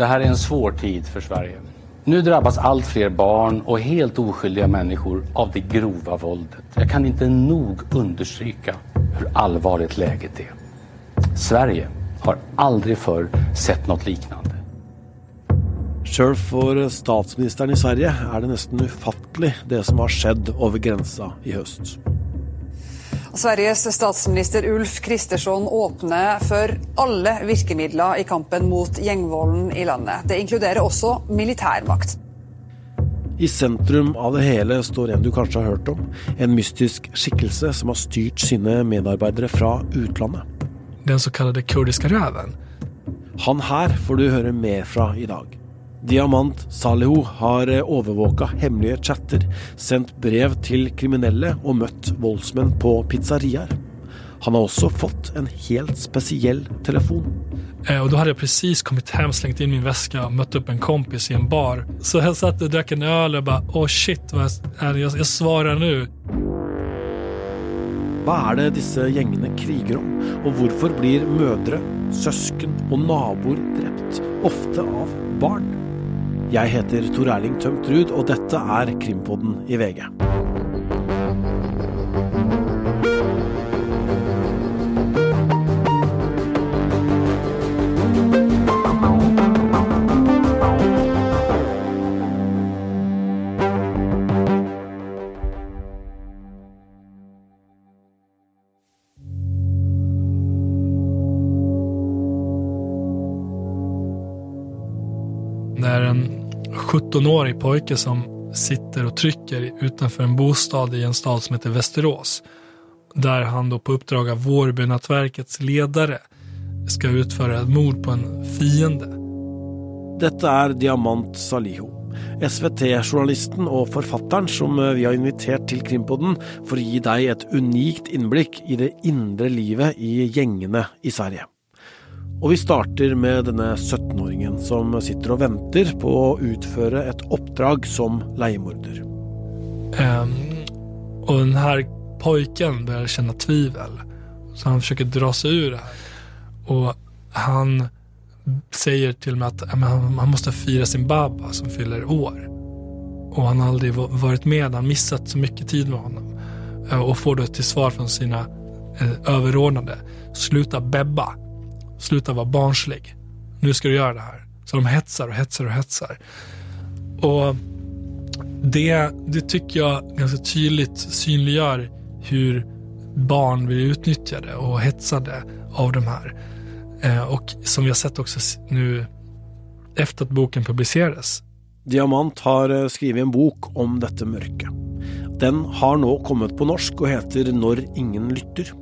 Det här är en svår tid för Sverige. Nu drabbas allt fler barn och helt oskyldiga människor av det grova våldet. Jag kan inte nog understryka hur allvarligt läget är. Sverige har aldrig förr sett något liknande. Sjøl for statsministeren i Sverige är det nästan ufattelig det som har skjedd över grensa i höst. Sveriges statsminister Ulf Kristersson åpner for alle virkemidler i kampen mot gjengvolden i landet. Det inkluderer også militærmakt. I sentrum av det hele står en du kanskje har hørt om. En mystisk skikkelse som har styrt sine medarbeidere fra utlandet. Den så kallade kurdiska räven. Han her får du høre mer fra i dag. Diamant Salihu har overvåka hemmelige chatter, sendt brev til kriminelle og møtt voldsmenn på pizzeriaer. Han har også fått en helt spesiell telefon. Eh, och då hade jag precis kommit hem, slängt in min väska och mött upp en kompis i en bar. Så jag satt och drack en öl och bara, åh shit, vad jag, jag, jag svarar nu. Hva er det disse gjengene kriger om, og hvorfor blir mødre, søsken og naboer drept, ofte av barn? Jeg heter Tor Erling Tømt Ruud, og dette er Krimpodden i VG. 17-årig pojke som sitter och trycker utanför en bostad i en stad som heter Västerås. Där han då på uppdrag av Vårbynätverkets ledare ska utföra ett mord på en fiende. Detta är Diamant Salihu, SVT-journalisten och forfatteren som eh, vi har invitert til Krimpodden for å gi deg et unikt innblikk i det indre livet i gjengene i Sverige. Og vi starter med denne 17-åringen som sitter og venter på å utføre et oppdrag som leiemorder. Um, ehm, och den här pojken börjar känna tvivel. Så han försöker dra sig ur det här. Och han säger till mig att han, måste fira sin babba som fyller år. Och han har aldrig varit med, han har missat så mycket tid med honom. Ehm, och får då till svar från sina eh, överordnade. Sluta bebba. Sluta vara barnslig. Nu ska du göra det här. Så de hetsar och hetsar och hetsar. Och det, det tycker jag ganska tydligt synliggör hur barn blir utnyttjade och hetsade av de här. Eh, och som vi har sett också nu efter att boken publicerades. Diamant har eh, skrivit en bok om detta mörke. Den har nu kommit på norsk och heter Når ingen lytter.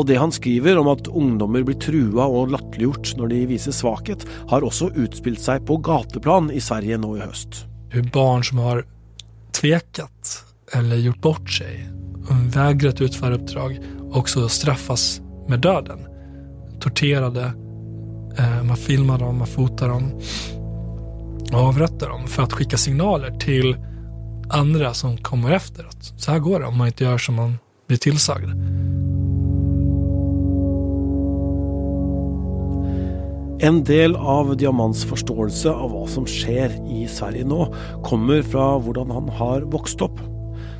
Og det han skriver om at ungdommer blir trua og latterliggjort når de viser svakhet, har også utspilt seg på gateplan i Sverige nå i høst. Hur barn som har tvekat eller gjort bort sig vägrat utföra uppdrag också straffas med döden. Torterade, eh, man filmar dem, man fotar dem avrättar dem för att skicka signaler till andra som kommer efteråt. Så här går det om man inte gör som man blir tillsagd. En del av Diamants forståelse av hva som skjer i Sverige nå, kommer fra hvordan han har vokst opp.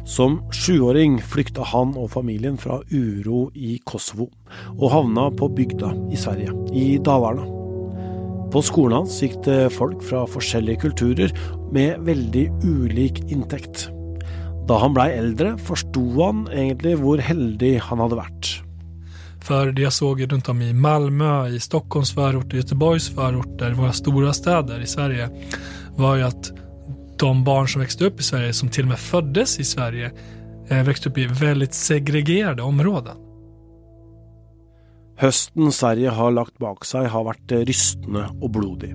Som sjuåring flykta han og familien fra uro i Kosovo, og havna på bygda i Sverige, i Dalarna. På skolen hans gikk det folk fra forskjellige kulturer med veldig ulik inntekt. Da han blei eldre, forsto han egentlig hvor heldig han hadde vært. För det jag såg runt om i Malmö, i Stockholms förorter, Göteborgs förorter, våra stora städer i Sverige var ju att de barn som växte upp i Sverige, som till och med föddes i Sverige, eh, växte upp i väldigt segregerade områden. Hösten Sverige har lagt bak sig har varit eh, rystande och blodig.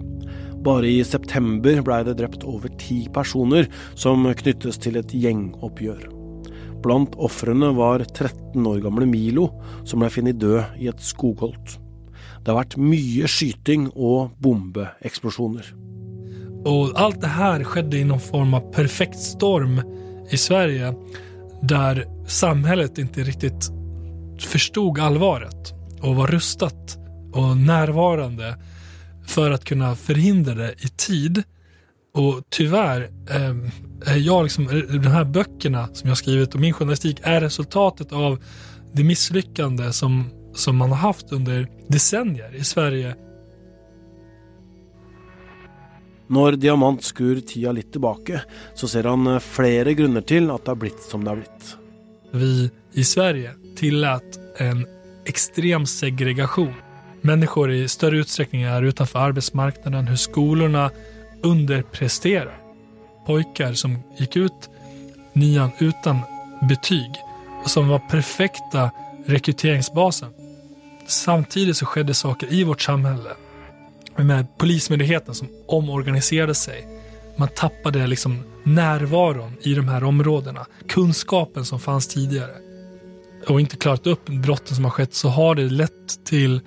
Bara i september blev det drept över tio personer som knyttes till ett gjengoppgjør. Blant ofrene var 13 år gamle Milo, som ble funnet død i et skogholt. Det har vært mye skyting og bombeeksplosjoner. Och allt det här skedde i någon form av perfekt storm i Sverige där samhället inte riktigt förstod allvaret och var rustat och närvarande för att kunna förhindra det i tid. Och tyvärr, eh, jag liksom, de här böckerna som jag skrivit och min journalistik är resultatet av det misslyckande som, som man har haft under decennier i Sverige. När Diamant skur tida lite tillbaka så ser han eh, flera grunder till att det har blivit som det har blivit. Vi i Sverige tillät en extrem segregation. Människor i större utsträckning är utanför arbetsmarknaden, hur skolorna underpresterar. Pojkar som gick ut nian utan betyg och som var perfekta rekryteringsbasen. Samtidigt så skedde saker i vårt samhälle med Polismyndigheten som omorganiserade sig. Man tappade liksom närvaron i de här områdena. Kunskapen som fanns tidigare. Och inte klarat upp brotten som har skett så har det lett till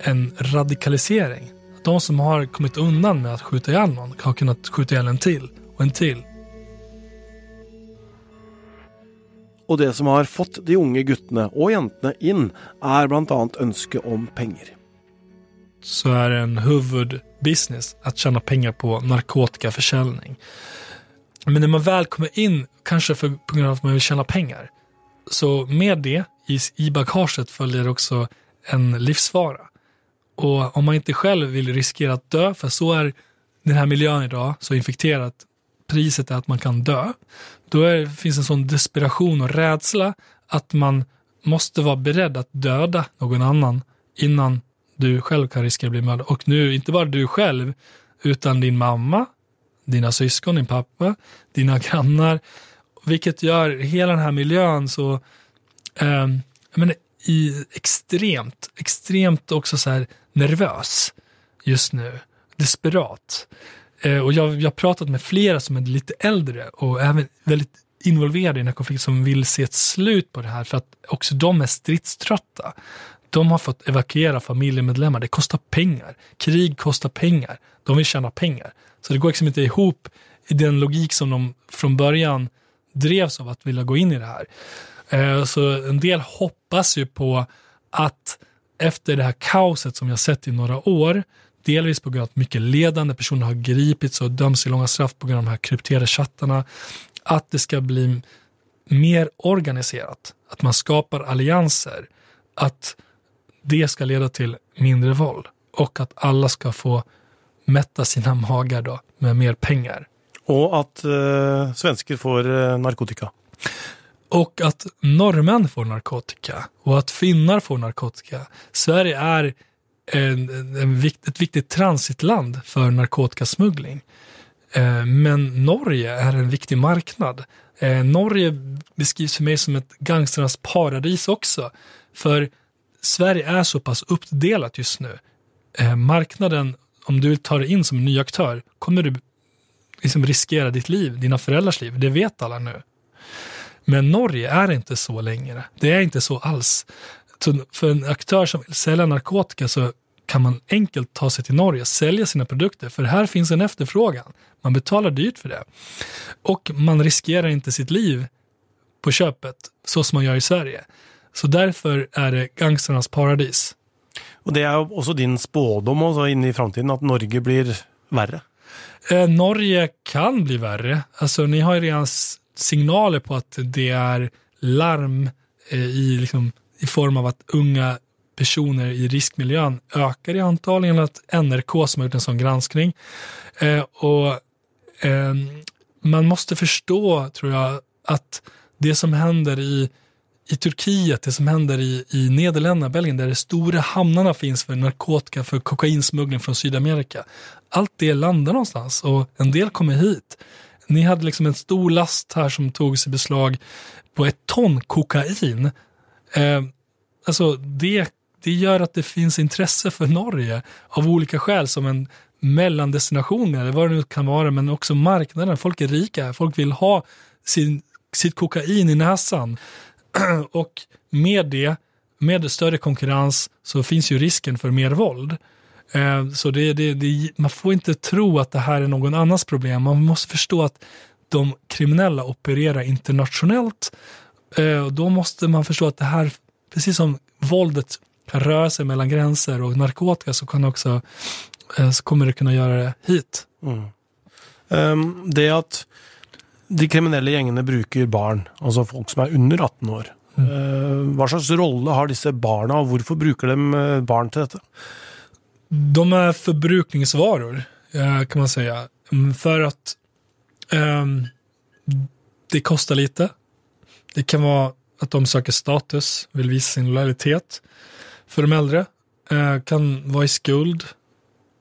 en radikalisering. De som har kommit undan med att skjuta ihjäl någon har kunnat skjuta ihjäl en till och en till. Och det som har fått de unga guttene och jentene in är bland annat önsket om pengar. Så är det en huvudbusiness att tjäna pengar på narkotikaförsäljning. Men när man väl kommer in, kanske för, på grund av att man vill tjäna pengar, så med det i, i bagaget följer också en livsfara. Och om man inte själv vill riskera att dö, för så är den här miljön idag så infekterad, priset är att man kan dö. Då är, finns en sån desperation och rädsla att man måste vara beredd att döda någon annan innan du själv kan riskera att bli mördad. Och nu, inte bara du själv, utan din mamma, dina syskon, din pappa, dina grannar. Vilket gör hela den här miljön så eh, men, i extremt, extremt också så här nervös just nu. Desperat. Eh, och jag, jag har pratat med flera som är lite äldre och även väldigt involverade i den här konflikten som vill se ett slut på det här för att också de är stridströtta. De har fått evakuera familjemedlemmar. Det kostar pengar. Krig kostar pengar. De vill tjäna pengar. Så det går liksom inte ihop i den logik som de från början drevs av att vilja gå in i det här. Eh, så en del hoppas ju på att efter det här kaoset som jag sett i några år, delvis på grund av att mycket ledande personer har gripits och dömts till långa straff på grund av de här krypterade chattarna, att det ska bli mer organiserat. Att man skapar allianser. Att det ska leda till mindre våld och att alla ska få mätta sina magar då med mer pengar. Och att eh, svenskar får eh, narkotika. Och att norrmän får narkotika och att finnar får narkotika. Sverige är en, en vikt, ett viktigt transitland för narkotikasmuggling. Eh, men Norge är en viktig marknad. Eh, Norge beskrivs för mig som ett gangsternas paradis också. För Sverige är så pass uppdelat just nu. Eh, marknaden, om du vill ta dig in som en ny aktör, kommer du liksom riskera ditt liv, dina föräldrars liv. Det vet alla nu. Men Norge är inte så längre. Det är inte så alls. Så för en aktör som vill sälja narkotika så kan man enkelt ta sig till Norge och sälja sina produkter, för här finns en efterfrågan. Man betalar dyrt för det. Och man riskerar inte sitt liv på köpet, så som man gör i Sverige. Så därför är det gangsternas paradis. Och det är också din spådom också in i framtiden, att Norge blir värre? Eh, Norge kan bli värre. Alltså, ni har ju redan signaler på att det är larm eh, i, liksom, i form av att unga personer i riskmiljön ökar i antal enligt NRK som har gjort en sån granskning. Eh, och eh, Man måste förstå, tror jag, att det som händer i i Turkiet, det som händer i, i Nederländerna, Belgien, där de stora hamnarna finns för narkotika, för kokainsmuggling från Sydamerika. Allt det landar någonstans och en del kommer hit. Ni hade liksom en stor last här som togs i beslag på ett ton kokain. Eh, alltså det, det gör att det finns intresse för Norge av olika skäl som en mellandestination eller vad det nu kan vara, men också marknaden. Folk är rika, folk vill ha sin, sitt kokain i näsan. och med det, med större konkurrens så finns ju risken för mer våld. Eh, så det, det, det, man får inte tro att det här är någon annans problem. Man måste förstå att de kriminella opererar internationellt. Eh, då måste man förstå att det här, precis som våldet kan röra sig mellan gränser och narkotika så kan också eh, så kommer du kunna göra det hit. Um, det at de kriminelle gjengene bruker barn, altså folk som er under 18 år, uh, hva slags rolle har disse barna, og hvorfor bruker de eh, barn til dette? De är förbrukningsvaror, eh, kan man säga. Mm, För att ehm, det kostar lite. Det kan vara att de söker status, vill visa sin lojalitet. För de äldre eh, kan vara i skuld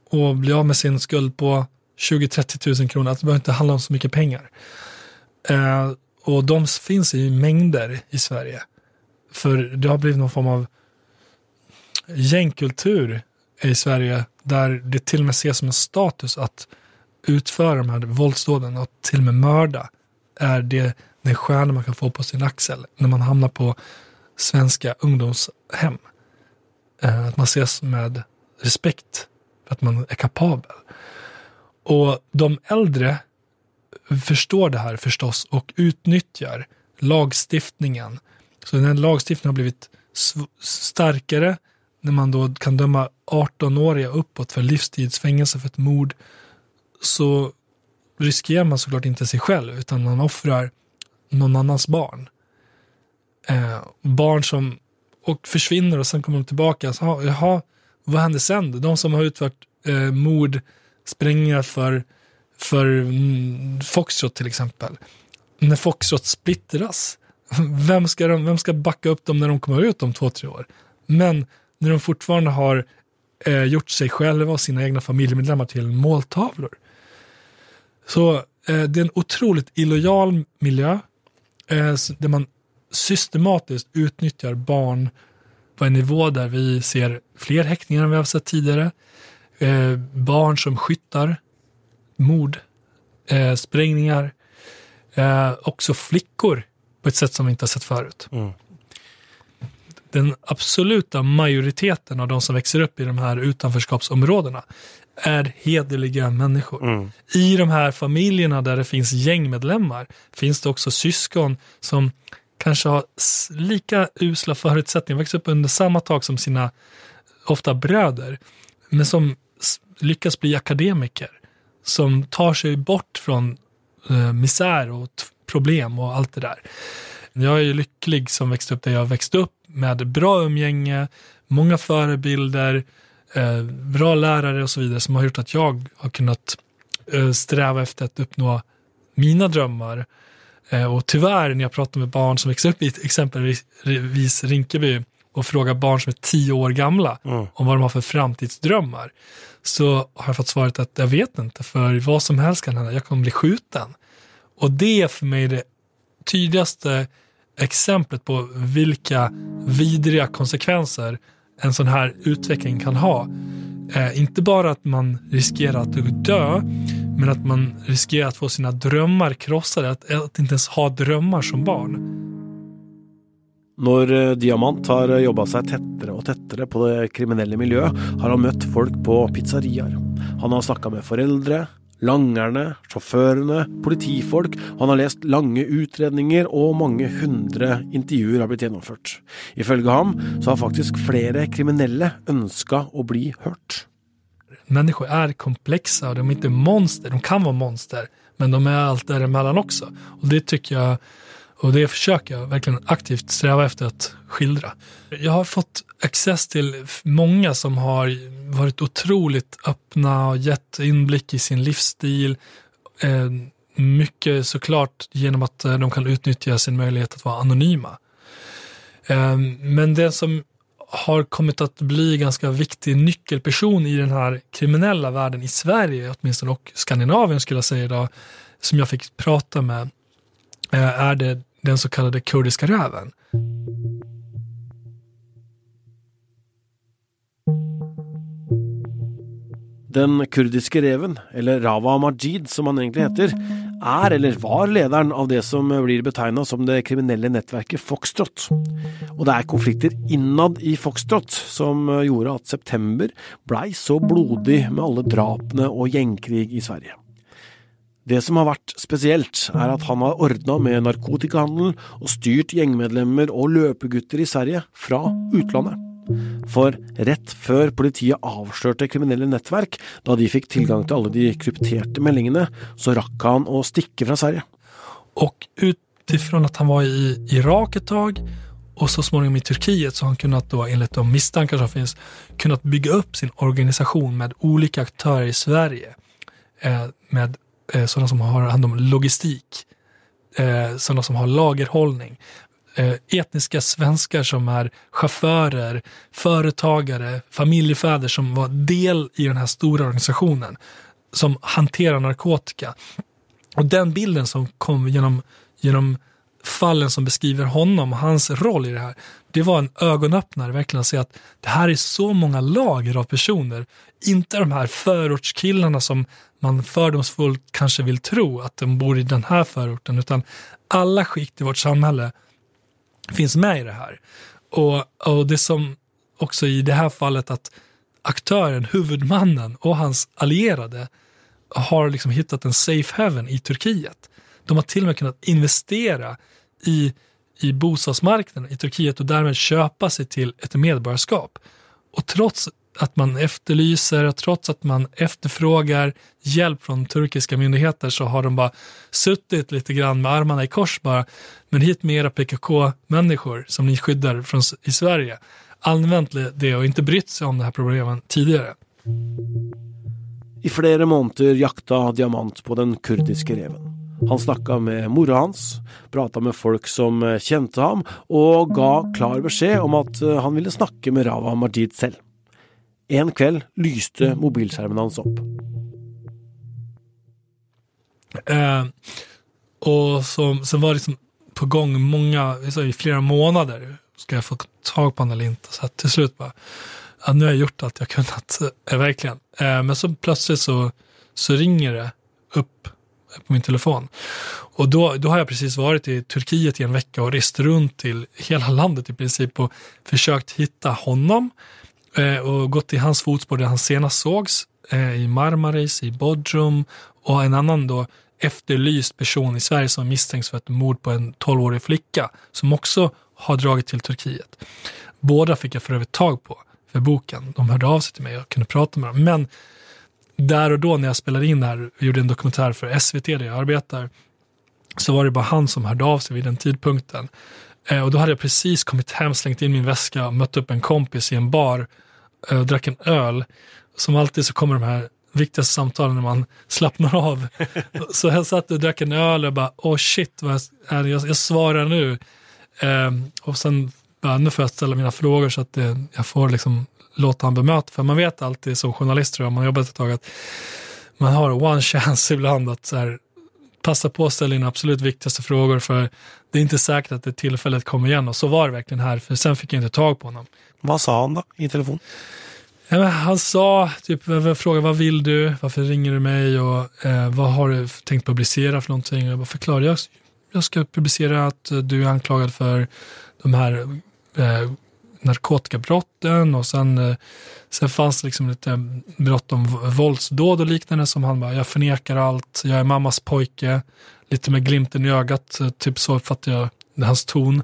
och bli av med sin skuld på 20-30 000 kronor. Alltså, det behöver inte handla om så mycket pengar. Eh, och de finns i mängder i Sverige. För det har blivit någon form av gängkultur i Sverige där det till och med ses som en status att utföra de här våldsdåden och till och med mörda är det den stjärna man kan få på sin axel när man hamnar på svenska ungdomshem. Eh, att man ses med respekt för att man är kapabel. Och de äldre förstår det här förstås och utnyttjar lagstiftningen. Så den här lagstiftningen har blivit starkare när man då kan döma 18-åriga uppåt för livstidsfängelse för ett mord så riskerar man såklart inte sig själv utan man offrar någon annans barn. Eh, barn som och försvinner och sen kommer de tillbaka. Så, jaha, vad händer sen? då? De som har utfört eh, mord, sprängningar för, för mm, Foxtrot till exempel. När Foxtrot splittras, vem ska, de, vem ska backa upp dem när de kommer ut om två, tre år? Men när de fortfarande har eh, gjort sig själva och sina egna familjemedlemmar till måltavlor. Så eh, det är en otroligt illojal miljö där man systematiskt utnyttjar barn på en nivå där vi ser fler häktningar än vi har sett tidigare. Eh, barn som skyttar, mord, eh, sprängningar, eh, också flickor på ett sätt som vi inte har sett förut. Den absoluta majoriteten av de som växer upp i de här utanförskapsområdena är hederliga människor. I de här familjerna där det finns gängmedlemmar finns det också syskon som kanske har lika usla förutsättningar, växer upp under samma tak som sina ofta bröder, men som lyckas bli akademiker, som tar sig bort från eh, misär och problem och allt det där. Jag är ju lycklig som växte upp där jag växte upp med bra umgänge, många förebilder, eh, bra lärare och så vidare som har gjort att jag har kunnat eh, sträva efter att uppnå mina drömmar. Eh, och tyvärr när jag pratar med barn som växer upp i exempelvis Rinkeby och frågar barn som är tio år gamla om vad de har för framtidsdrömmar så har jag fått svaret att jag vet inte för vad som helst kan hända, jag kommer bli skjuten. Och det är för mig det tydligaste exemplet på vilka vidriga konsekvenser en sån här utveckling kan ha. Eh, inte bara att man riskerar att dö, men att man riskerar att få sina drömmar krossade, att, att inte ens ha drömmar som barn. När eh, Diamant har jobbat sig tettere och tettere på det kriminella miljøet, har han møtt folk på pizzeriaer. Han har snakka med föräldrar langerne, sjåførene, politifolk, og han har lest lange utredninger, og mange hundre intervjuer har blitt gjennomført. Ifølge ham så har faktisk flere kriminelle ønska å bli hørt. Människor är komplexa och de är inte monster. De kan vara monster, men de är allt däremellan också. Och det tycker jag, och det försöker jag verkligen aktivt sträva efter att skildra. Jag har fått access till många som har varit otroligt öppna och gett inblick i sin livsstil. Eh, mycket såklart genom att eh, de kan utnyttja sin möjlighet att vara anonyma. Eh, men det som har kommit att bli ganska viktig nyckelperson i den här kriminella världen i Sverige åtminstone och Skandinavien skulle jag säga idag, som jag fick prata med, Eh, är det den så kallade kurdiska räven. Den kurdiske reven, eller Rawa Majid som han egentligen heter, är eller var ledaren av det som blir betecknat som det kriminella nätverket Foxtrot. Och det är konflikter innad i Foxtrot som gjorde att september blev så blodig med alla drapne och gängkrig i Sverige. Det som har vært spesielt, er at han har ordna med narkotikahandel og styrt gjengmedlemmer og løpegutter i Sverige fra utlandet. For rett før politiet avslørte kriminelle nettverk, da de fikk tilgang til alle de krypterte meldingene, så rakk han å stikke fra Sverige. Och utifrån att han var i Irak ett tag och så småningom i Turkiet så har han kunnat då, enligt de misstankar som finns, kunnat bygga upp sin organisation med olika aktörer i Sverige. Eh, med Eh, sådana som har hand om logistik, eh, sådana som har lagerhållning, eh, etniska svenskar som är chaufförer, företagare, familjefäder som var del i den här stora organisationen som hanterar narkotika. Och den bilden som kom genom, genom fallen som beskriver honom och hans roll i det här, det var en ögonöppnare verkligen att se att det här är så många lager av personer. Inte de här förortskillarna som man fördomsfullt kanske vill tro att de bor i den här förorten, utan alla skikt i vårt samhälle finns med i det här. Och, och det som också i det här fallet att aktören, huvudmannen och hans allierade har liksom hittat en safe haven i Turkiet. De har till och med kunnat investera i, i bostadsmarknaden i Turkiet och därmed köpa sig till ett medborgarskap. Och trots att man efterlyser och trots att man efterfrågar hjälp från turkiska myndigheter så har de bara suttit lite grann med armarna i kors bara. Men hit med era PKK-människor som ni skyddar från, i Sverige. Använt det och inte brytt sig om det här problemen tidigare. I flera månader jakta Diamant på den kurdiska reven. Han snakka med mora hans, prata med folk som eh, kjente ham, och gav klar beskjed om att eh, han ville snakke med Rawa Majid selv. En kväll lyste mobilskärmen hans upp. Eh, och som, sen var det liksom på gång många, alltså i flera månader, ska jag få tag på honom eller inte? Så till slut bara, ja, nu har jag gjort allt jag kunnat, eh, verkligen. Eh, men så plötsligt så, så ringer det upp på min telefon. Och då, då har jag precis varit i Turkiet i en vecka och rest runt till hela landet i princip och försökt hitta honom Eh, och gått i hans fotspår där han senast sågs eh, i Marmaris, i Bodrum och en annan då efterlyst person i Sverige som misstänks för ett mord på en 12-årig flicka som också har dragit till Turkiet. Båda fick jag för övrigt tag på för boken. De hörde av sig till mig och kunde prata med dem. Men där och då när jag spelade in det här, och gjorde en dokumentär för SVT där jag arbetar, så var det bara han som hörde av sig vid den tidpunkten. Eh, och då hade jag precis kommit hem, slängt in min väska och mött upp en kompis i en bar och eh, drack en öl. Som alltid så kommer de här viktigaste samtalen när man slappnar av. så jag satt och drack en öl och bara, oh shit, vad jag, jag, jag svarar nu. Um, och sen bara, nu får jag ställa mina frågor så att det, jag får liksom låta han bemöta. För man vet alltid som journalist, tror jag, man har jobbat ett tag, att man har one chance ibland att så här, passa på att ställa in absolut viktigaste frågor för det är inte säkert att det tillfället kommer igen och så var det verkligen här för sen fick jag inte tag på honom. Vad sa han då i telefon? Ja, han sa, typ, frågade vad vill du, varför ringer du mig och eh, vad har du tänkt publicera för någonting? Jag bara förklarade, jag, jag ska publicera att du är anklagad för de här eh, narkotikabrotten och sen, eh, sen fanns det liksom lite brott om våldsdåd och liknande som han bara, jag förnekar allt, jag är mammas pojke, lite med glimten i ögat, eh, typ så uppfattar jag hans ton.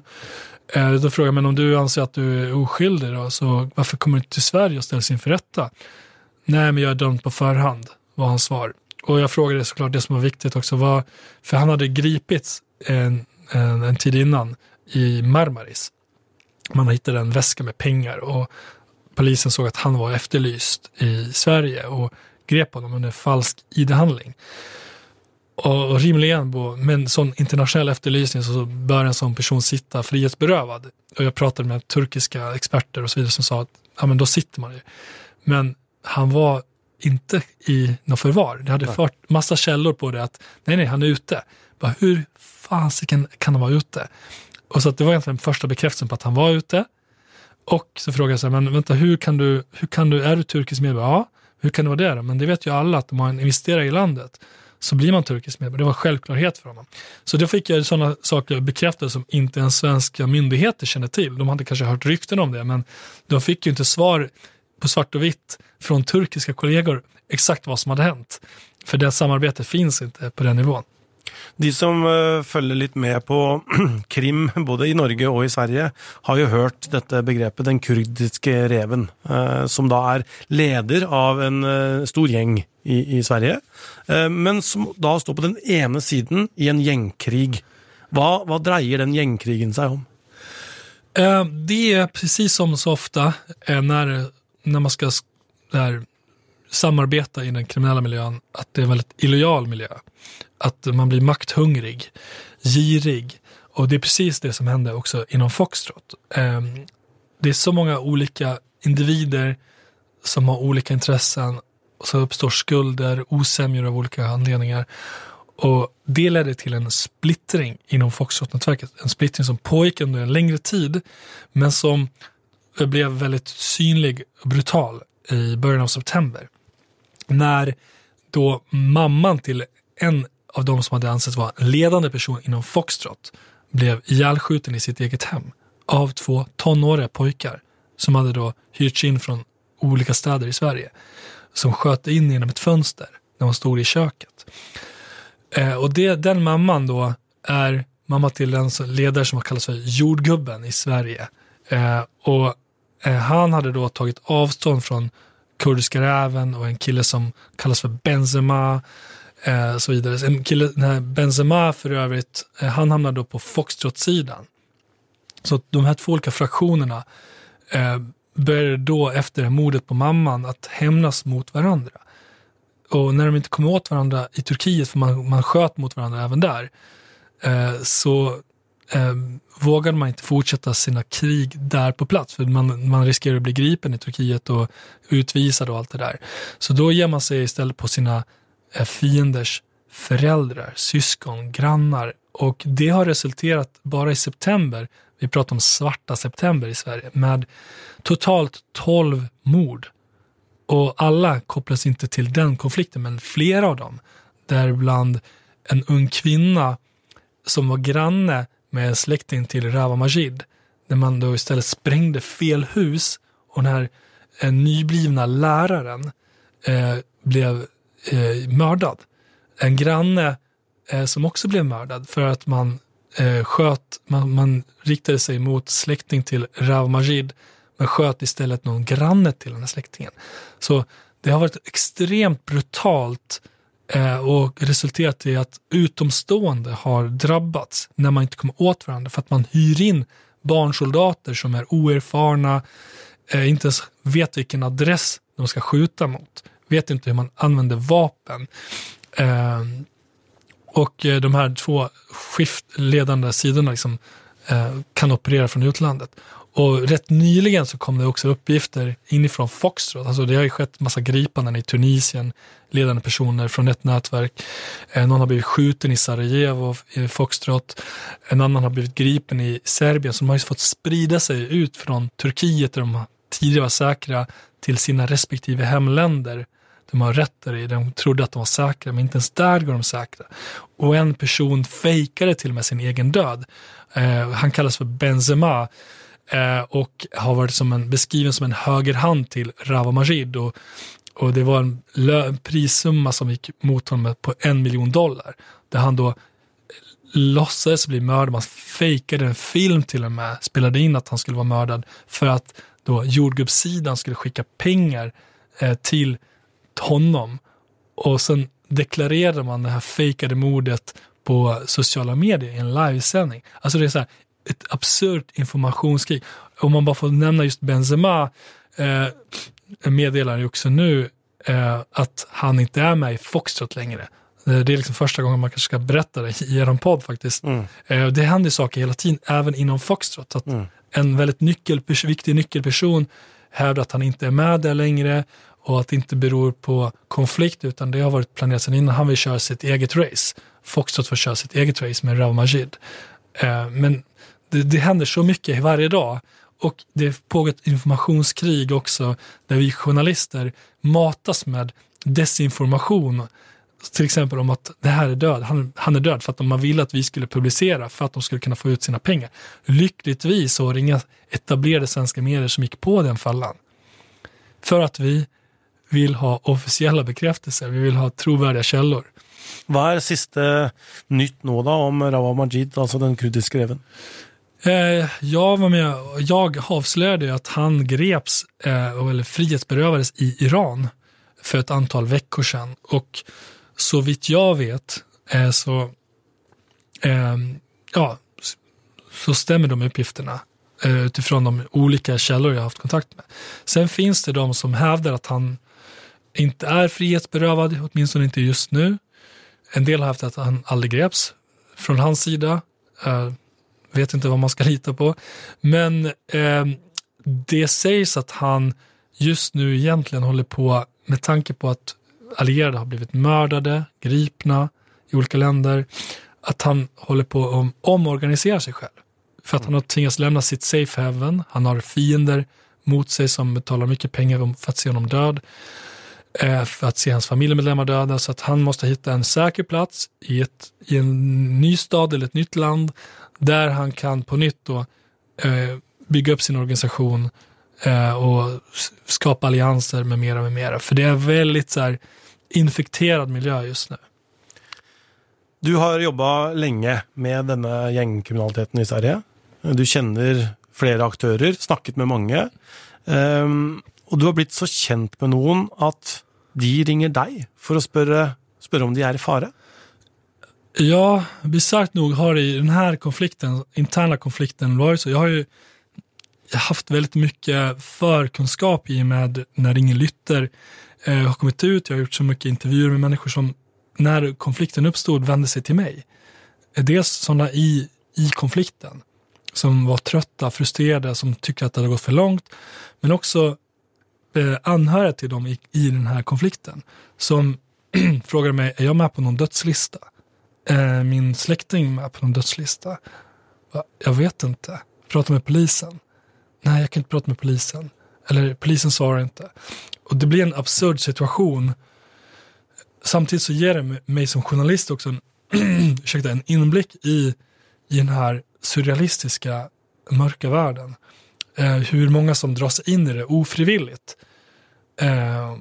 Eh, då frågar jag, men om du anser att du är oskyldig då, så varför kommer du till Sverige och ställs inför rätta? Nej, men jag är dömd på förhand, var hans svar. Och jag frågade såklart det som var viktigt också, var, för han hade gripits en, en, en tid innan i Marmaris. Man hittade en väska med pengar och polisen såg att han var efterlyst i Sverige och grep honom under falsk id-handling. Och rimligen med en sån internationell efterlysning så bör en sån person sitta frihetsberövad. Och jag pratade med turkiska experter och så vidare som sa att ja, men då sitter man ju. Men han var inte i något förvar. Det hade fört massa källor på det att nej, nej, han är ute. Bara, hur fasiken kan han vara ute? Och så att det var egentligen första bekräftelsen på att han var ute. Och så frågade jag så här, men vänta, hur kan du, hur kan du, är du turkisk medborgare? Ja, hur kan det vara det då? Men det vet ju alla att om man investerar i landet så blir man turkisk medborgare. Det var självklarhet för honom. Så då fick jag sådana saker bekräftade som inte ens svenska myndigheter kände till. De hade kanske hört rykten om det, men de fick ju inte svar på svart och vitt från turkiska kollegor exakt vad som hade hänt. För det samarbetet finns inte på den nivån. De som följer følger litt med på krim, både i Norge og i Sverige, har jo hørt dette begrepet 'den kurdiske reven', eh, som da er leder av en eh, stor gjeng i, i Sverige, men som da står på den ene siden i en gjengkrig. Hva, hva dreier den gjengkrigen seg om? Det är precis som så ofta när, när man ska där, samarbeta i den kriminella miljön, att det är en väldigt illojal miljö att man blir makthungrig, girig. Och det är precis det som händer också inom Foxtrot. Ehm, det är så många olika individer som har olika intressen och så uppstår skulder, osämjor av olika anledningar. Och det ledde till en splittring inom Foxtrot-nätverket. En splittring som pågick under en längre tid, men som blev väldigt synlig och brutal i början av september. När då mamman till en av de som hade ansetts vara en ledande person inom Foxtrot blev ihjälskjuten i sitt eget hem av två tonåriga pojkar som hade då hyrts in från olika städer i Sverige som sköt in genom ett fönster när hon stod i köket. Eh, och det, den mamman då är mamma till en ledare som har kallats för jordgubben i Sverige. Eh, och eh, han hade då tagit avstånd från kurdiska räven och en kille som kallas för Benzema Eh, så vidare. En kille, den här Benzema för övrigt, eh, han hamnar då på Foxtrot-sidan. Så de här två olika fraktionerna eh, började då efter mordet på mamman att hämnas mot varandra. Och när de inte kom åt varandra i Turkiet, för man, man sköt mot varandra även där, eh, så eh, vågade man inte fortsätta sina krig där på plats. För man, man riskerar att bli gripen i Turkiet och utvisad och allt det där. Så då ger man sig istället på sina är fienders föräldrar, syskon, grannar. Och det har resulterat bara i september, vi pratar om svarta september i Sverige, med totalt 12 mord. Och alla kopplas inte till den konflikten, men flera av dem, däribland en ung kvinna som var granne med en släkting till Rawa Majid, där man då istället sprängde fel hus. Och den här eh, nyblivna läraren eh, blev eh, mördad. En granne eh, som också blev mördad för att man eh, sköt, man, man riktade sig mot släkting till Rav Majid men sköt istället någon granne till den här släktingen. Så det har varit extremt brutalt eh, och resulterat i att utomstående har drabbats när man inte kommer åt varandra för att man hyr in barnsoldater som är oerfarna, eh, inte ens vet vilken adress de ska skjuta mot vet inte hur man använder vapen. Ehm, eh, och de här två skiftledande sidorna liksom, eh, kan operera från utlandet. Och rätt nyligen så kom det också uppgifter inifrån Foxtrot. Alltså det har ju skett massa gripanden i Tunisien, ledande personer från ett nätverk. Eh, någon har blivit skjuten i Sarajevo, i Foxtrot. En annan har blivit gripen i Serbien. Så de har ju fått sprida sig ut från Turkiet, där de tidigare var säkra, till sina respektive hemländer de har rätt i. De trodde att de var säkra, men inte ens där går de säkra. Och en person fejkade till och med sin egen död. Eh, han kallas för Benzema eh, och har varit som en, beskriven som en högerhand till Rava Majid. Och, och det var en, en prissumma som gick mot honom på en miljon dollar. Där han då eh, låtsades bli mördad, man fejkade en film till och med, spelade in att han skulle vara mördad för att då jordgubbssidan skulle skicka pengar eh, till honom och sen deklarerar man det här fejkade mordet på sociala medier i en livesändning. Alltså det är så här, ett absurt informationskrig. Om man bara får nämna just Benzema, eh, meddelar ju också nu eh, att han inte är med i Foxtrot längre. Eh, det är liksom första gången man kanske ska berätta det i er podd faktiskt. Mm. Eh, det händer saker hela tiden, även inom Foxtrot. Att mm. En väldigt nyckel, viktig nyckelperson hävdar att han inte är med där längre och att det inte beror på konflikt utan det har varit planerat sedan innan. Han vill köra sitt eget race. Foxtrot får köra sitt eget race med Rav Majid. Eh, men det, det händer så mycket varje dag och det pågår ett informationskrig också där vi journalister matas med desinformation. Till exempel om att det här är död, han, han är död för att man ville att vi skulle publicera för att de skulle kunna få ut sina pengar. Lyckligtvis så var det inga etablerade svenska medier som gick på den fallan. För att vi vill ha officiella bekräftelser, vi vill ha trovärdiga källor. Vad är sista nytt nu då om Rawa Majid, alltså den kurdiska greven? Eh, jag var med, jag avslöjade att han greps, eh, eller frihetsberövades i Iran för ett antal veckor sedan. Och så vitt jag vet eh, så, ja, så stämmer de uppgifterna utifrån de olika källor jag haft kontakt med. Sen finns det de som hävdar att han inte är frihetsberövad, åtminstone inte just nu. En del har haft att han aldrig greps från hans sida. Eh, vet inte vad man ska lita på. Men eh, det sägs att han just nu egentligen håller på, med tanke på att allierade har blivit mördade, gripna i olika länder, att han håller på att omorganisera sig själv. För att han har tvingats lämna sitt safe haven, han har fiender mot sig som betalar mycket pengar för att se honom död. Eh, för att se hans familjemedlemmar döda så att han måste hitta en säker plats i, ett, i en ny stad eller ett nytt land där han kan på nytt då, eh, bygga upp sin organisation eh, och skapa allianser med mera med mera. För det är väldigt så här, infekterad miljö just nu. Du har jobbat länge med denna gängkriminaliteten i Sverige. Du känner flera aktörer, snackat med många. Um, och du har blivit så känd med någon att de ringer dig för att fråga om de är i fara. Ja, bisarrt nog har det i den här konflikten, interna konflikten varit så. Jag har ju haft väldigt mycket förkunskap i och med när Ingen Lytter eh, har kommit ut. Jag har gjort så mycket intervjuer med människor som när konflikten uppstod vände sig till mig. Eh, dels sådana i, i konflikten som var trötta, frustrerade, som tyckte att det hade gått för långt. Men också Eh, anhöriga till dem i, i den här konflikten som frågade mig, är jag med på någon dödslista? Är min släkting med på någon dödslista? Jag vet inte. Prata med polisen. Nej, jag kan inte prata med polisen. Eller polisen svarar inte. Och det blir en absurd situation. Samtidigt så ger det mig som journalist också en, ursäkta, en inblick i, i den här surrealistiska mörka världen. Eh, hur många som dras in i det ofrivilligt. Eh,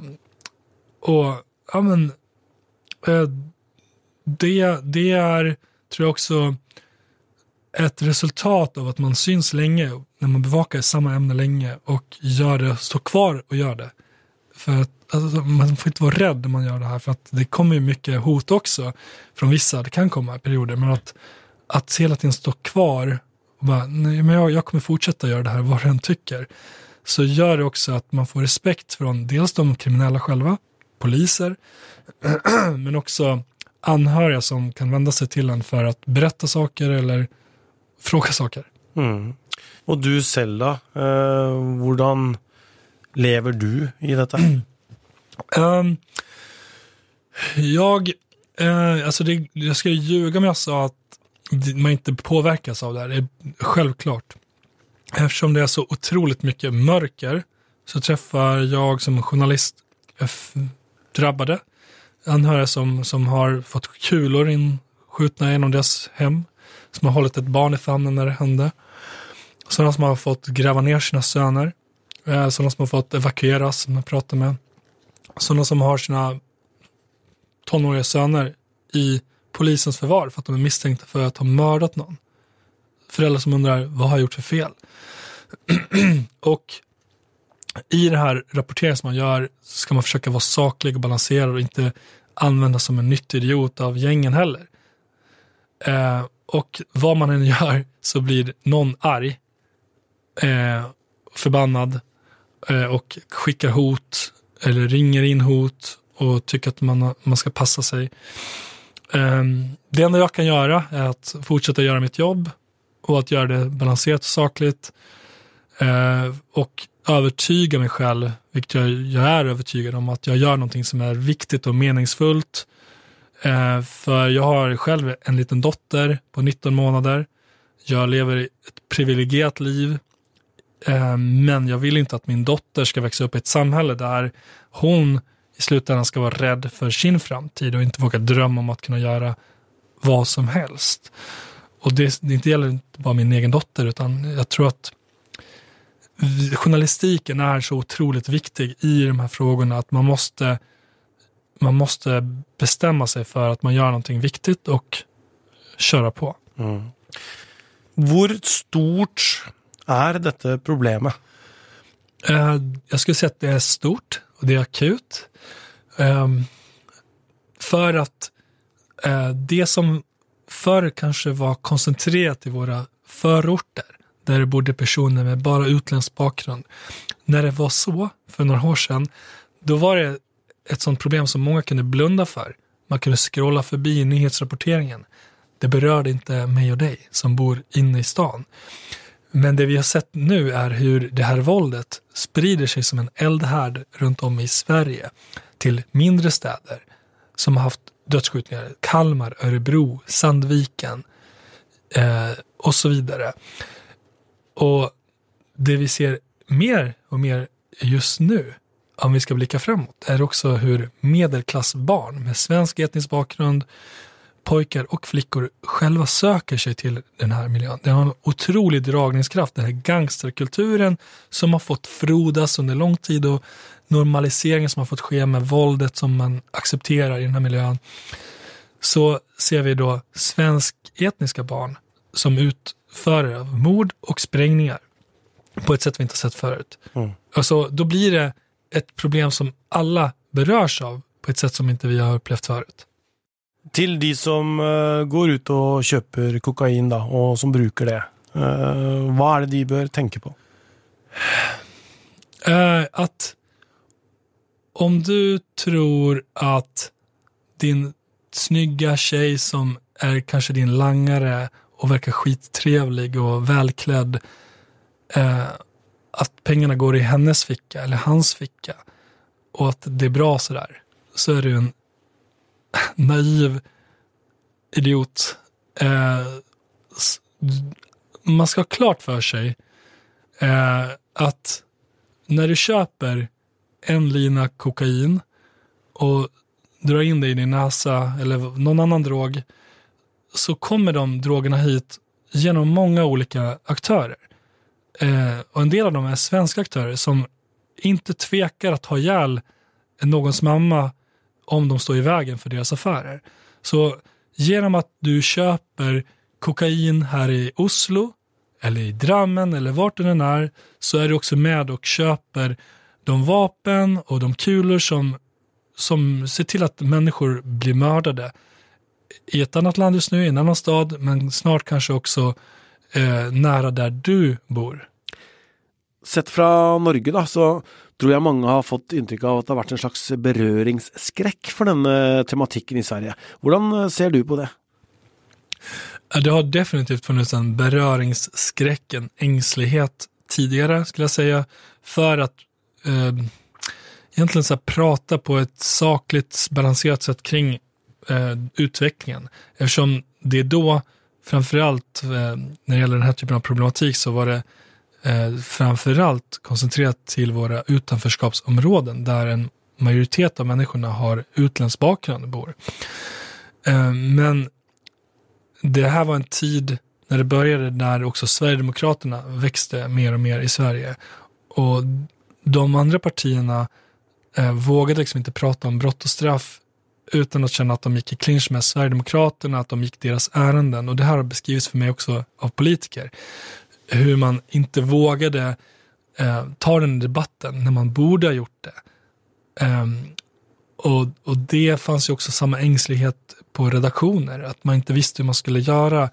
och ja men, eh, det, det är, tror jag också, ett resultat av att man syns länge, när man bevakar samma ämne länge och gör det, står kvar och gör det. För att alltså, man får inte vara rädd när man gör det här för att det kommer ju mycket hot också från vissa, det kan komma perioder, men att, att hela tiden stå kvar och bara, nej, men jag, jag kommer fortsätta göra det här vad den tycker. Så gör det också att man får respekt från dels de kriminella själva, poliser, men också anhöriga som kan vända sig till en för att berätta saker eller fråga saker. Mm. Och du själv då? Eh, hur lever du i detta? um, jag, uh, alltså det, jag ska ljuga om jag sa att man inte påverkas av det här. Det är självklart. Eftersom det är så otroligt mycket mörker så träffar jag som journalist drabbade anhöriga som, som har fått kulor inskjutna genom deras hem, som har hållit ett barn i famnen när det hände. Sådana som har fått gräva ner sina söner, eh, sådana som har fått evakueras, som jag pratar med. Sådana som har sina tonåriga söner i polisens förvar för att de är misstänkta för att ha mördat någon. Föräldrar som undrar, vad har jag gjort för fel? och i det här rapporteringen som man gör ska man försöka vara saklig och balanserad och inte använda som en nyttig idiot av gängen heller. Eh, och vad man än gör så blir någon arg, eh, förbannad eh, och skickar hot eller ringer in hot och tycker att man, man ska passa sig. Ehm, det enda jag kan göra är att fortsätta göra mitt jobb och att göra det balanserat och sakligt. Eh, och övertyga mig själv, vilket jag, jag, är övertygad om, att jag gör någonting som är viktigt och meningsfullt. Eh, för jag har själv en liten dotter på 19 månader. Jag lever ett privilegierat liv. Ehm, men jag vill inte att min dotter ska växa upp i ett samhälle där hon i slutändan ska vara rädd för sin framtid och inte våga drömma om att kunna göra vad som helst. Och det, det gäller inte bara min egen dotter, utan jag tror att journalistiken är så otroligt viktig i de här frågorna att man måste, man måste bestämma sig för att man gör någonting viktigt och köra på. Mm. Hur stort är detta problemet? Eh, jag skulle säga att det är stort och det är akut. Um, för att uh, det som förr kanske var koncentrerat i våra förorter, där det bodde personer med bara utländsk bakgrund. När det var så, för några år sedan, då var det ett sånt problem som många kunde blunda för. Man kunde scrolla förbi nyhetsrapporteringen. Det berörde inte mig och dig som bor inne i stan. Men det vi har sett nu är hur det här våldet sprider sig som en eldhärd runt om i Sverige till mindre städer som har haft dödsskjutningar. Kalmar, Örebro, Sandviken eh, och så vidare. Och det vi ser mer och mer just nu, om vi ska blicka framåt, är också hur medelklassbarn med svensk etnisk bakgrund pojkar och flickor själva söker sig till den här miljön. Den har en otrolig dragningskraft, den här gangsterkulturen som har fått frodas under lång tid och normaliseringen som har fått ske med våldet som man accepterar i den här miljön. Så ser vi då svensk etniska barn som utför mord och sprängningar på ett sätt vi inte sett förut. Mm. Alltså, då blir det ett problem som alla berörs av på ett sätt som inte vi har upplevt förut. Till de som eh, går ut och köper kokain då, och som brukar det, uh, vad är det de bör tänka på? Uh, att om du tror att din snygga tjej som är kanske din langare och verkar skittrevlig och välklädd, att pengarna går i hennes ficka eller hans ficka och att det är bra sådär, så är du en naiv idiot. Eh, man ska ha klart för sig eh, att när du köper en lina kokain och drar in det i din näsa eller någon annan drog så kommer de drogerna hit genom många olika aktörer. Eh, och en del av dem är svenska aktörer som inte tvekar att ha ihjäl någons mamma om de står i vägen för deras affärer. Så genom att du köper kokain här i Oslo eller i Drammen eller vart det än är så är du också med och köper de vapen och de kulor som, som ser till att människor blir mördade i ett annat land just nu, i en annan stad, men snart kanske också eh, nära där du bor. Sett från Norge då, så tror jag många har fått intryck av att det har varit en slags beröringsskräck för den tematiken i Sverige. Hur eh, ser du på det? Det har definitivt funnits en beröringsskräck, en ängslighet tidigare skulle jag säga, för att eh, egentligen så prata på ett sakligt, balanserat sätt kring eh, utvecklingen. Eftersom det är då, framförallt eh, när det gäller den här typen av problematik, så var det eh, framförallt koncentrerat till våra utanförskapsområden där en majoritet av människorna har utländsk bakgrund och bor. Eh, men det här var en tid när det började när också Sverigedemokraterna växte mer och mer i Sverige. Och de andra partierna eh, vågade liksom inte prata om brott och straff utan att känna att de gick i clinch med Sverigedemokraterna, att de gick deras ärenden. Och det här har beskrivits för mig också av politiker hur man inte vågade eh, ta den debatten när man borde ha gjort det. Eh, och, och det fanns ju också samma ängslighet på redaktioner, att man inte visste hur man skulle göra.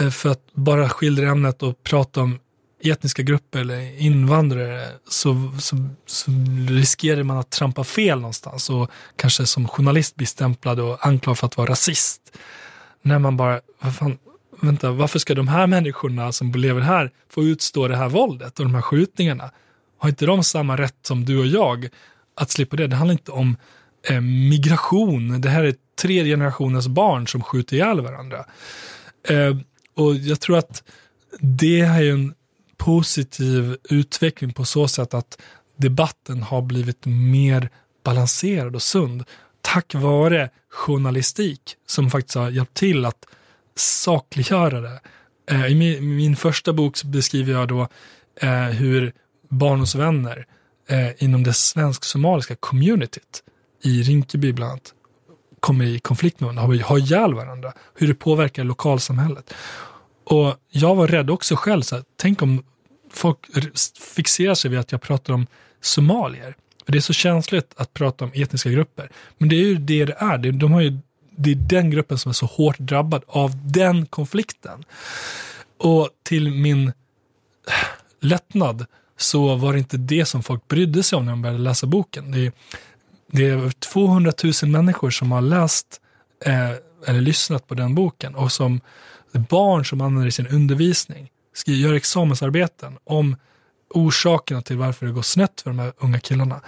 Eh, för att bara skildra ämnet och prata om etniska grupper eller invandrare så, så, så riskerar man att trampa fel någonstans och kanske som journalist bli stämplad och anklagad för att vara rasist. När man bara, vad fan, vänta, varför ska de här människorna som lever här få utstå det här våldet och de här skjutningarna? Har inte de samma rätt som du och jag att slippa det? Det handlar inte om eh, migration. Det här är tre generationers barn som skjuter ihjäl varandra. Eh, och jag tror att det är en positiv utveckling på så sätt att debatten har blivit mer balanserad och sund tack vare journalistik som faktiskt har hjälpt till att sakliggöra det. Eh, I min, min, första bok beskriver jag då eh, hur barn vänner eh, inom det svensk-somaliska communityt i Rinkeby bland annat kommer i konflikt med varandra, har ihjäl varandra, hur det påverkar lokalsamhället. Och jag var rädd också själv, så här, tänk om folk fixerar sig vid att jag pratar om somalier. För det är så känsligt att prata om etniska grupper. Men det är ju det det är. De har ju, det är den gruppen som är så hårt drabbad av den konflikten. Och till min eh, lättnad så var det inte det som folk brydde sig om när de började läsa boken. Det är, det är över 200 000 människor som har läst eh, eller lyssnat på den boken och som barn som använder i sin undervisning, gör examensarbeten om orsakerna till varför det går snett för de här unga killarna.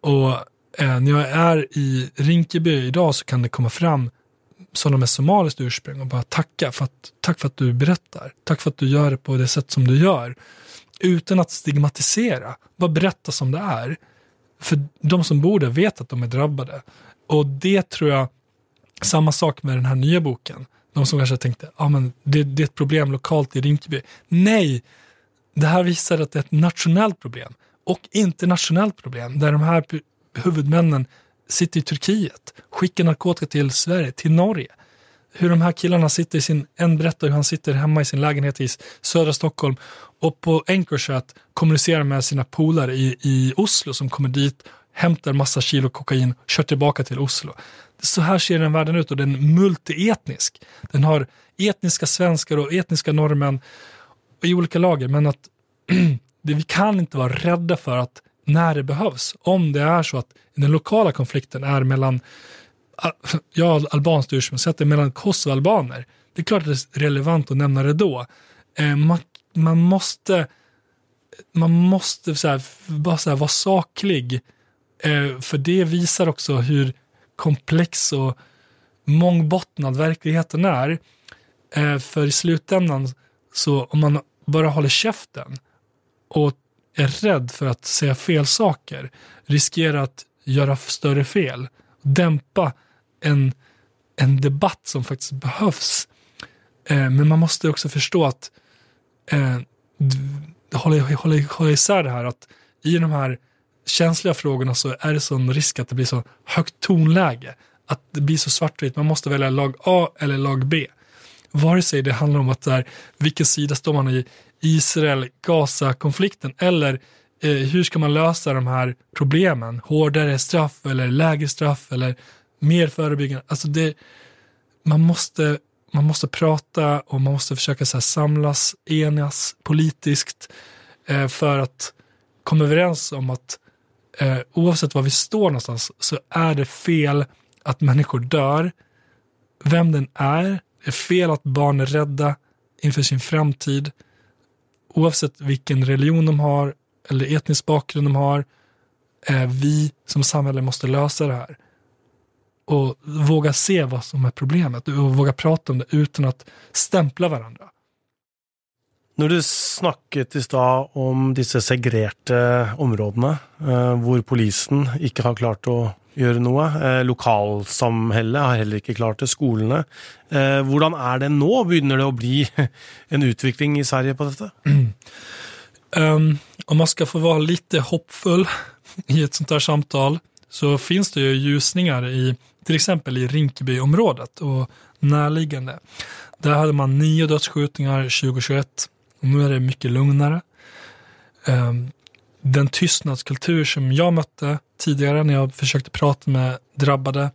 Och eh, när jag är i Rinkeby idag så kan det komma fram sådana med somaliskt ursprung och bara tacka för att, tack för att du berättar. Tack för att du gör det på det sätt som du gör. Utan att stigmatisera, bara berätta som det är. För de som bor där vet att de är drabbade. Och det tror jag, samma sak med den här nya boken. De som kanske tänkte, ja ah, men det, det, är ett problem lokalt i Rinkeby. Nej, det här visar att det är ett nationellt problem och internationellt problem där de här huvudmännen sitter i Turkiet, skickar narkotika till Sverige, till Norge. Hur de här killarna sitter i sin, en berättar hur han sitter hemma i sin lägenhet i södra Stockholm och på Anchorchat kommunicerar med sina polare i, i Oslo som kommer dit, hämtar massa kilo kokain, kör tillbaka till Oslo. Så här ser den världen ut och den är multietnisk. Den har etniska svenskar och etniska norrmän i olika lager, men att vi kan inte vara rädda för att när det behövs, om det är så att den lokala konflikten är mellan ja, albanskt ursprung, så att det är mellan kosovoalbaner. Det är klart att det är relevant att nämna det då. Eh, man, man, måste, man måste så här, bara så här, vara saklig. Eh, för det visar också hur komplex och mångbottnad verkligheten är. Eh, för i slutändan, så om man bara håller käften och är rädd för att säga fel saker, riskerar att göra större fel, dämpa en, en debatt som faktiskt behövs. Eh, men man måste också förstå att eh, hålla, hålla, hålla isär det här att i de här känsliga frågorna så är det sån risk att det blir så högt tonläge. Att det blir så svartvitt. Man måste välja lag A eller lag B. Vare sig det handlar om att där, vilken sida står man i Israel-Gaza-konflikten eller eh, hur ska man lösa de här problemen? Hårdare straff eller lägre straff eller mer förebyggande. Alltså det, man, måste, man måste prata och man måste försöka så samlas, enas politiskt eh, för att komma överens om att eh, oavsett var vi står någonstans så är det fel att människor dör. Vem den är, det är fel att barn är rädda inför sin framtid. Oavsett vilken religion de har eller etnisk bakgrund de har. Eh, vi som samhälle måste lösa det här. Och våga se vad som är problemet och våga prata om det utan att stämpla varandra. Når du snakket i stad om disse segregerte områdene, eh, hvor polisen ikke har klart å gjøre noe, eh, lokalsamhellet har heller ikke klart det, skolene. Eh, hvordan er det nå? Begynner det å bli en utvikling i Sverige på dette? Um, om man ska få vara lite hoppfull i ett sånt här samtal så finns det ju ljusningar i till exempel i Rinkebyområdet och närliggande. Där hade man nio dödsskjutningar 2021 nu är det mycket lugnare. Um, den tystnadskultur som jag mötte tidigare när jag försökte prata med drabbade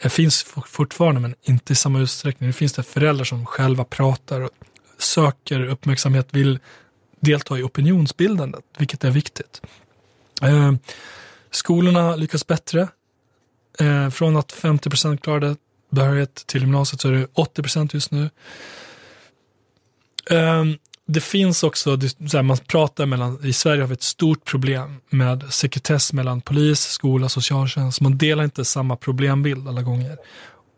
eh, finns fortfarande men inte i samma utsträckning. Det finns det föräldrar som själva pratar och söker uppmärksamhet, vill delta i opinionsbildandet, vilket är viktigt. Eh, skolorna lyckas bättre. Eh, från att 50 procent klarade behörighet till gymnasiet så är det 80 procent just nu det finns också, här, man pratar mellan, i Sverige har vi ett stort problem med sekretess mellan polis, skola, socialtjänst. Man delar inte samma problembild alla gånger.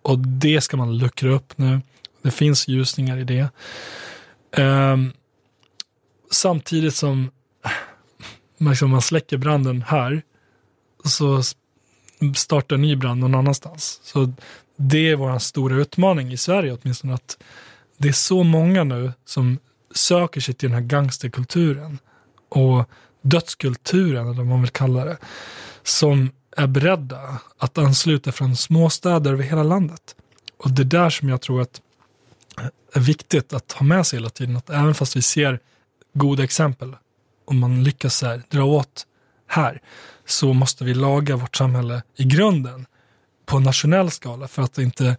Och det ska man luckra upp nu. Det finns ljusningar i det. Um, samtidigt som liksom man släcker branden här så startar en ny brand någon annanstans. Så det är vår stora utmaning i Sverige åtminstone att det är så många nu som söker sig till den här gangsterkulturen och dödskulturen, eller vad man vill kalla det, som är beredda att ansluta från småstäder över hela landet. Och det är där som jag tror att är viktigt att ha med sig hela tiden. Att även fast vi ser goda exempel, om man lyckas här, dra åt här, så måste vi laga vårt samhälle i grunden på nationell skala för att inte,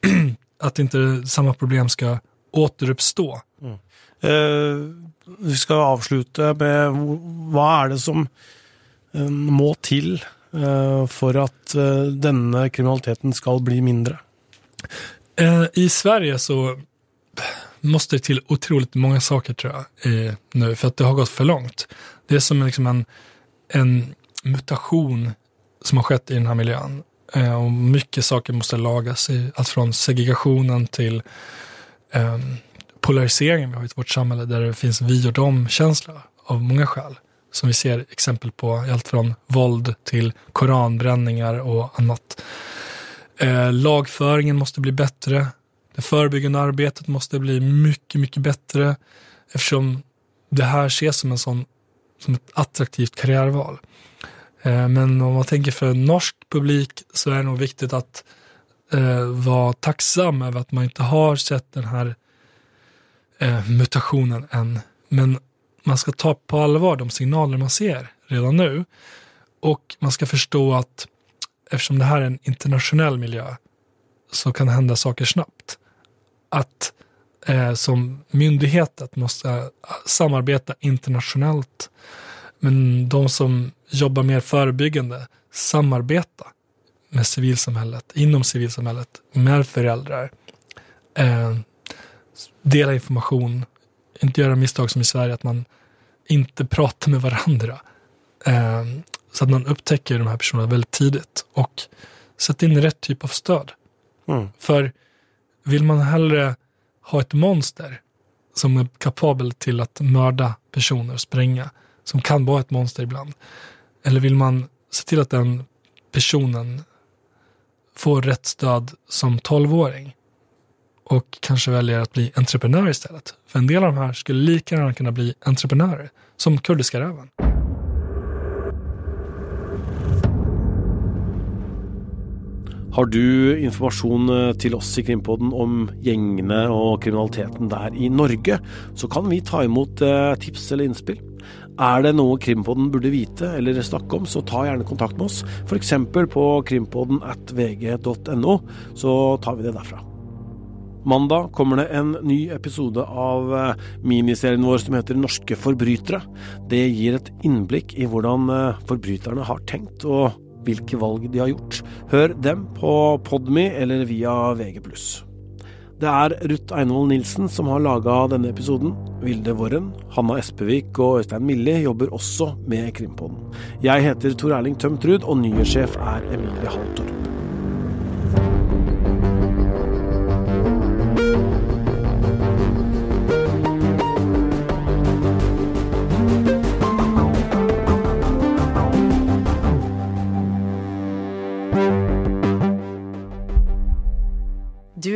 att inte samma problem ska återuppstå. Mm. Uh, vi ska avsluta med vad är det som uh, må till uh, eh, för att uh, denna kriminaliteten ska bli mindre? I Sverige så måste det till otroligt många saker tror jag nu för att det har gått för långt. Det är som liksom en, en mutation som har skett i den här miljön. Eh, och mycket saker måste lagas, i, allt från segregationen till eh, polariseringen vi har i vårt samhälle där det finns vi och dem-känsla av många skäl. Som vi ser exempel på, i allt från våld till koranbränningar och annat. Eh, lagföringen måste bli bättre. Det förebyggande arbetet måste bli mycket, mycket bättre eftersom det här ses som en sån som ett attraktivt karriärval. Eh, men om man tänker för en norsk publik så är det nog viktigt att eh, vara tacksam över att man inte har sett den här eh, mutationen än. Men man ska ta på allvar de signaler man ser redan nu. Och man ska förstå att eftersom det här är en internationell miljö så kan det hända saker snabbt. Att eh, som myndighet måste eh, samarbeta internationellt. Men de som jobbar mer förebyggande, samarbeta med civilsamhället, inom civilsamhället, med föräldrar, eh, dela information, inte göra misstag som i Sverige att man inte pratar med varandra. Eh, så att man upptäcker de här personerna väldigt tidigt och sätta in rätt typ av stöd. Mm. För vill man hellre ha ett monster som är kapabel till att mörda personer och spränga, som kan vara ett monster ibland, eller vill man se till att den personen får rätt stöd som tolvåring och kanske väljer att bli entreprenör istället? För en del av de här skulle lika gärna kunna bli entreprenörer, som Kurdiska räven. Har du information eh, till oss i Krimpodden om gängene och kriminaliteten där i Norge, så kan vi ta emot eh, tips eller inspel. Är det noe Krimpodden burde vite eller snakke om, så ta gjerne kontakt med oss. F.eks. på krimpodden at vg.no, så tar vi det derfra. Mandag kommer det en ny episode av eh, miniserien vår som heter Norske forbrytere. Det gir et innblikk i hvordan eh, forbryterne har tenkt, og hvilke valg de har gjort. Hør dem på Podme eller via VG+. Det er Ruth Einvoll Nilsen som har laga denne episoden. Vilde Worren, Hanna Espevik og Øystein Milli jobber også med Krimpodden. Jeg heter Tor Erling Tømt Ruud, og nyhetssjef er Emilie Hall Torp.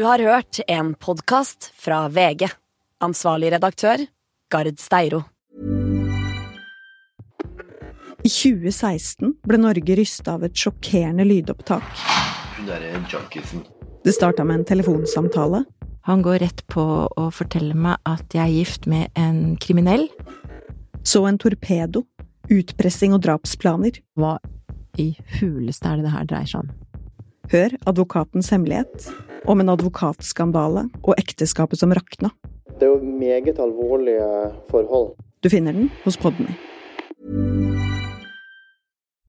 Har hørt en podkast fra VG. Ansvarlig redaktør, Gard Steiro. I 2016 ble Norge rysta av et sjokkerende lydopptak. Det starta med en telefonsamtale. Han går rett på å fortelle meg at jeg er gift med en kriminell. Så en torpedo. Utpressing og drapsplaner. Hva i huleste er det det her dreier seg om? Hør advokatens hemmelighet om en advokatskandale og ekteskapet som rakna. Det er jo meget alvorlige forhold. Du finner den hos Podme.